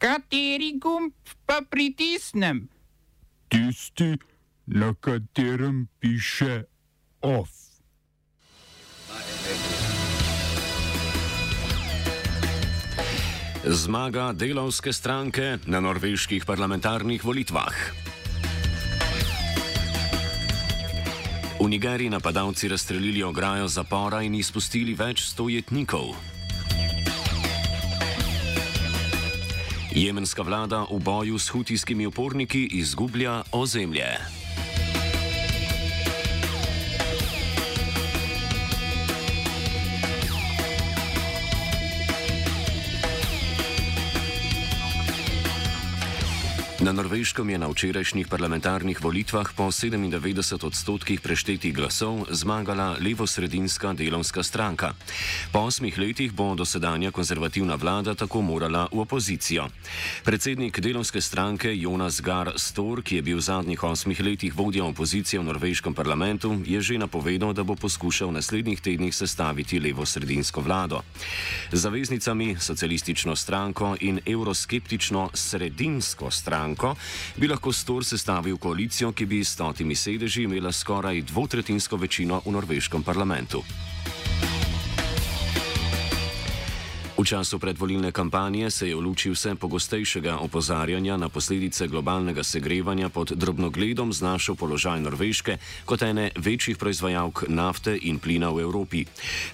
Kateri gumb pa pritisnem? Tisti, na katerem piše OF. Zmaga delovske stranke na norveških parlamentarnih volitvah. V Nigeriji napadalci razstrelili ograjo zapora in izpustili več stojetnikov. Jemenska vlada v boju s hutijskimi uporniki izgublja ozemlje. Na Norveškem je na včerajšnjih parlamentarnih volitvah po 97 odstotkih preštetih glasov zmagala levo-sredinska delovska stranka. Po osmih letih bo dosedanja konzervativna vlada tako morala v opozicijo. Predsednik delovske stranke Jonas Gar Stor, ki je bil v zadnjih osmih letih vodja opozicije v norveškem parlamentu, je že napovedal, da bo poskušal v naslednjih tednih sestaviti levo-sredinsko vlado. Zaveznicami socialistično stranko in euroskeptično sredinsko stranko stranko, bi lahko Stor sestavil koalicijo, ki bi s stotimi sedeži imela skoraj dvotretinsko večino v norveškem parlamentu. V času predvolilne kampanje se je v luči vse pogostejšega opozarjanja na posledice globalnega segrevanja pod drobnogledom znašel položaj Norveške kot ene večjih proizvajalk nafte in plina v Evropi.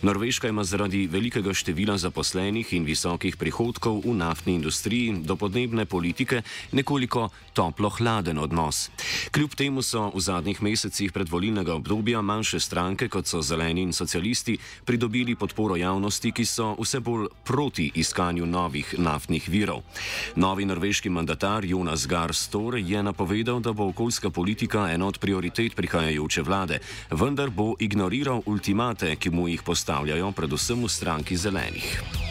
Norveška ima zaradi velikega števila zaposlenih in visokih prihodkov v naftni industriji do podnebne politike nekoliko toplo-hladen odnos. Kljub temu so v zadnjih mesecih predvolilnega obdobja manjše stranke, kot so zeleni in socialisti, pridobili podporo javnosti, ki so vse bolj proti iskanju novih naftnih virov. Novi norveški mandatar Jonas Gar Stor je napovedal, da bo okoljska politika ena od prioritet prihajajoče vlade, vendar bo ignoriral ultimate, ki mu jih postavljajo predvsem v stranki zelenih.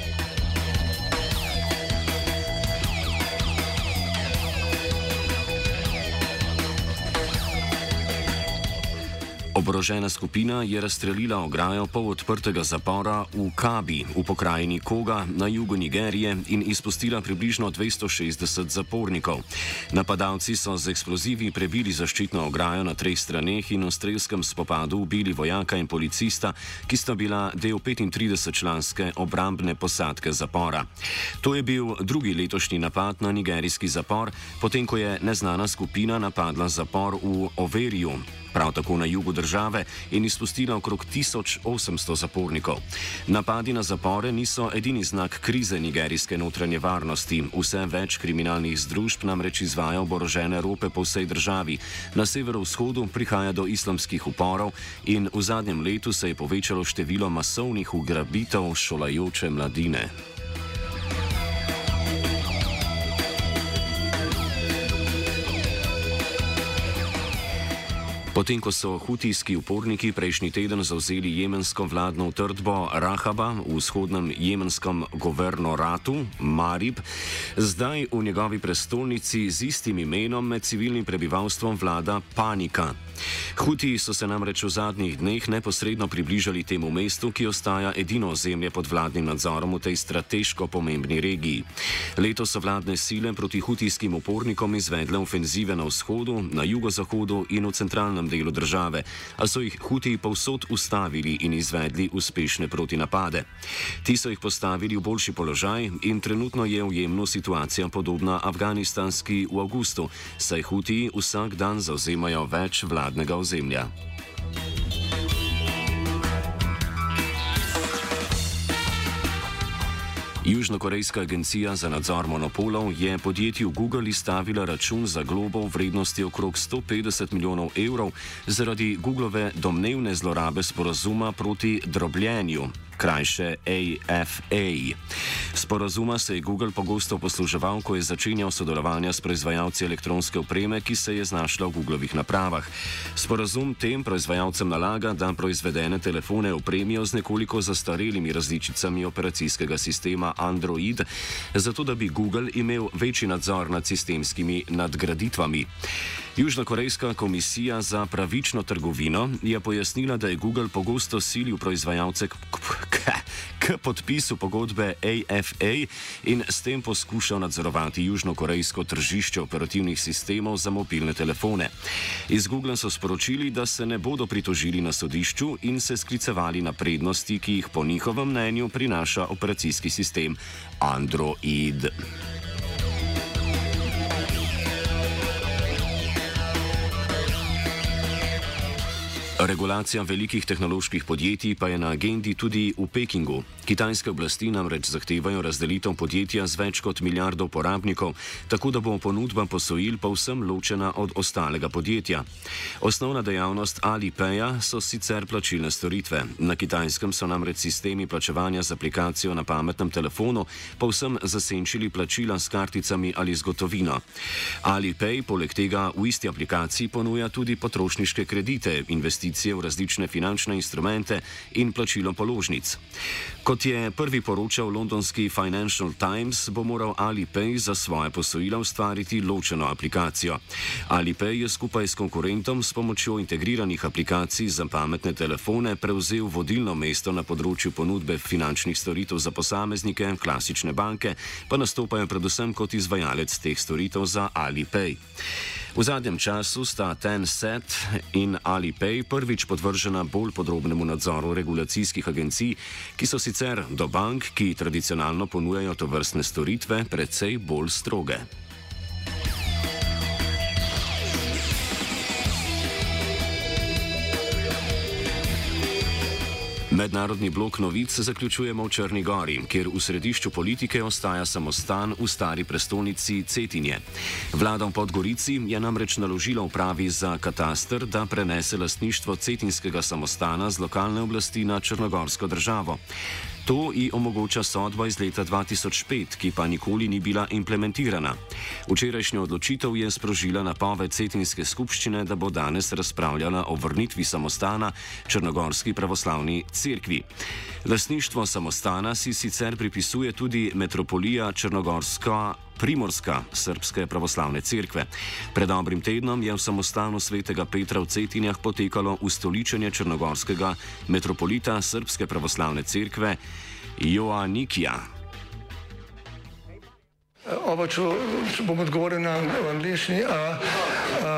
Oborožena skupina je razstrelila ograjo pol odprtega zapora v Kabi v pokrajini Koga na jugu Nigerije in izpustila približno 260 zapornikov. Napadalci so z eksplozivi prebili zaščitno ograjo na treh straneh in v strelskem spopadu ubili vojaka in policista, ki sta bila del 35-članske obrambne posadke zapora. To je bil drugi letošnji napad na nigerijski zapor, potem ko je neznana skupina napadla zapor v Overiju prav tako na jugu države, in izpustila okrog 1800 zapornikov. Napadi na zapore niso edini znak krize nigerijske notranje varnosti. Vse več kriminalnih združb namreč izvaja oborožene rope po vsej državi. Na severovzhodu prihaja do islamskih uporov in v zadnjem letu se je povečalo število masovnih ugrabitev šolajoče mladine. Potem, ko so hutijski uporniki prejšnji teden zauzeli jemensko vladno utrdbo Rahaba v vzhodnem jemenskem governoratu Marib, zdaj v njegovi prestolnici z istim imenom med civilnim prebivalstvom vlada panika. Hutiji so se namreč v zadnjih dneh neposredno približali temu mestu, ki ostaja edino ozemlje pod vladnim nadzorom v tej strateško pomembni regiji. Letos so vladne sile proti hutijskim upornikom izvedle ofenzive na vzhodu, na jugozahodu in v centralnem delu države, a so jih hutiji povsod ustavili in izvedli uspešne protinapade. Ti so jih postavili v boljši položaj in trenutno je v Jemnu situacija podobna afganistanski v avgustu, saj hutiji vsak dan zauzemajo več vlad vladnega ozemlja. Južnokorejska agencija za nadzor monopolov je podjetju Google izstavila račun za globo v vrednosti okrog 150 milijonov evrov zaradi Googlove domnevne zlorabe sporazuma proti drobljenju krajše AFA. Sporazuma se je Google pogosto posluževal, ko je začenjal sodelovanje s proizvajalci elektronske opreme, ki se je znašla v Googlovih napravah. Sporazum tem proizvajalcem nalaga, da proizvedene telefone opremijo z nekoliko zastarelimi različicami operacijskega sistema Android, zato da bi Google imel večji nadzor nad sistemskimi nadgraditvami. Južnokorejska komisija za pravično trgovino je pojasnila, da je Google pogosto silil proizvajalce k k podpisu pogodbe AFA in s tem poskušal nadzorovati južnokorejsko tržišče operativnih sistemov za mobilne telefone. Iz Google so sporočili, da se ne bodo pritožili na sodišču in se sklicevali na prednosti, ki jih po njihovem mnenju prinaša operacijski sistem Android. Regulacija velikih tehnoloških podjetij pa je na agendi tudi v Pekingu. Kitajske oblasti namreč zahtevajo razdelitev podjetja z več kot milijardo uporabnikov, tako da bo ponudba posojil povsem ločena od ostalega podjetja. Osnovna dejavnost Alipaya so sicer plačilne storitve. Na Kitajskem so namreč sistemi plačevanja z aplikacijo na pametnem telefonu povsem zasenčili plačila s karticami ali z gotovino. Alipay poleg tega v isti aplikaciji ponuja tudi potrošniške kredite, investicije investicije v različne finančne instrumente in plačilo položnic. Kot je prvi poročal londonski Financial Times, bo moral Alipay za svoje posojila ustvariti ločeno aplikacijo. Alipay je skupaj s konkurentom s pomočjo integriranih aplikacij za pametne telefone prevzel vodilno mesto na področju ponudbe finančnih storitev za posameznike, klasične banke pa nastopajo predvsem kot izvajalec teh storitev za Alipay. V zadnjem času sta Tencent in Alipay prvič podvržena bolj podrobnemu nadzoru regulacijskih agencij, ki so sicer do bank, ki tradicionalno ponujajo to vrstne storitve, precej bolj stroge. Mednarodni blok novic zaključujemo v Črni Gori, kjer v središču politike ostaja samostan v stari prestolnici Cetinje. Vlada v Podgorici je namreč naložila upravi za kataster, da prenese lastništvo cetinskega samostana z lokalne oblasti na Črnogorsko državo. To ji omogoča sodba iz leta 2005, ki pa nikoli ni bila implementirana. Včerajšnjo odločitev je sprožila napoved Cetinske skupščine, da bo danes razpravljala o vrnitvi samostana Črnogorski pravoslavni cerkvi. Lasništvo samostana si sicer pripisuje tudi metropolija Črnogorska. Primorska srpske pravoslavne cerkve. Pred dobrim tednom je v samostanu svetega Petra v Cetinjah potekalo ustoličenje črnogorskega metropolita srpske pravoslavne cerkve Joannikija. Oba, če, če bom odgovoril na angliški.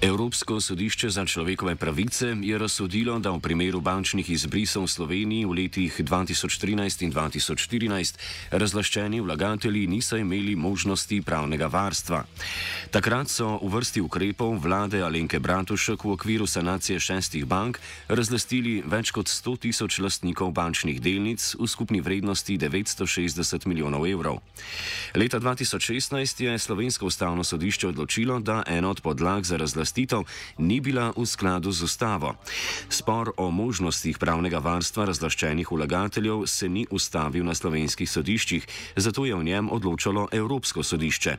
Evropsko sodišče za človekove pravice je razsodilo, da v primeru bančnih izbrisov v Sloveniji v letih 2013 in 2014 razlaščeni vlagatelji niso imeli možnosti pravnega varstva. Takrat so v vrsti ukrepov vlade Alenke Bratušek v okviru sanacije šestih bank razlastili več kot 100 tisoč lastnikov bančnih delnic v skupni vrednosti 960 milijonov evrov. Leta 2016 je Slovensko ustavno sodišče odločilo, da ena od podlag za razlastitev razlastitev ni bila v skladu z ustavo. Spor o možnostih pravnega varstva razlaščenih vlagateljev se ni ustavil na slovenskih sodiščih, zato je v njem odločalo Evropsko sodišče.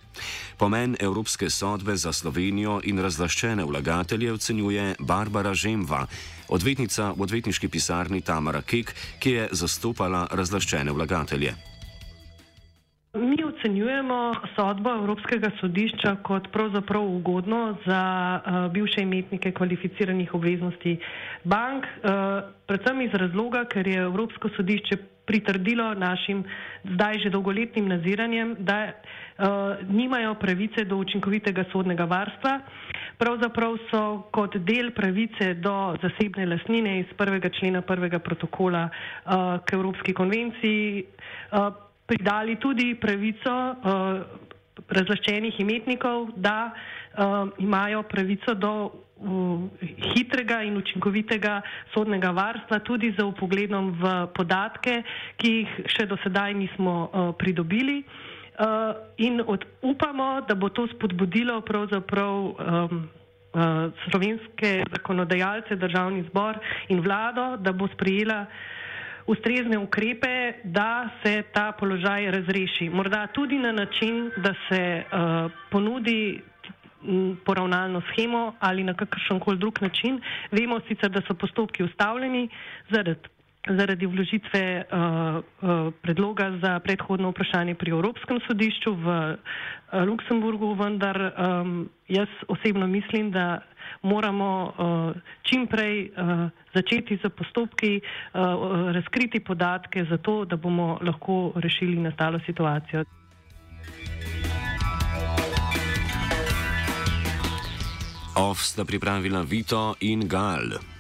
Pomen Evropske sodbe za Slovenijo in razlaščene vlagatelje ocenjuje Barbara Žemva, odvetnica v odvetniški pisarni Tamara Kek, ki je zastopala razlaščene vlagatelje. Mi ocenjujemo sodbo Evropskega sodišča kot pravzaprav ugodno za uh, bivše imetnike kvalificiranih obveznosti bank, uh, predvsem iz razloga, ker je Evropsko sodišče pritrdilo našim zdaj že dolgoletnim naziranjem, da uh, nimajo pravice do učinkovitega sodnega varstva. Pravzaprav so kot del pravice do zasebne lasnine iz prvega člena prvega protokola uh, k Evropski konvenciji. Uh, pridali tudi pravico uh, razlaščenih imetnikov, da uh, imajo pravico do uh, hitrega in učinkovitega sodnega varstva, tudi za upogledom v podatke, ki jih še do sedaj nismo uh, pridobili. Uh, in od, upamo, da bo to spodbudilo pravzaprav um, uh, slovenske zakonodajalce, državni zbor in vlado, da bo sprejela uh, ustrezne ukrepe, da se ta položaj razreši. Morda tudi na način, da se uh, ponudi poravnalno schemo ali na kakršen koli drug način. Vemo sicer, da so postopki ustavljeni zaradi, zaradi vložitve uh, uh, predloga za predhodno vprašanje pri Evropskem sodišču v uh, Luksemburgu, vendar um, jaz osebno mislim, da moramo uh, čim prej uh, začeti z postopki, uh, razkriti podatke za to, da bomo lahko rešili nastalo situacijo. Off sta pripravila Vito in Gal.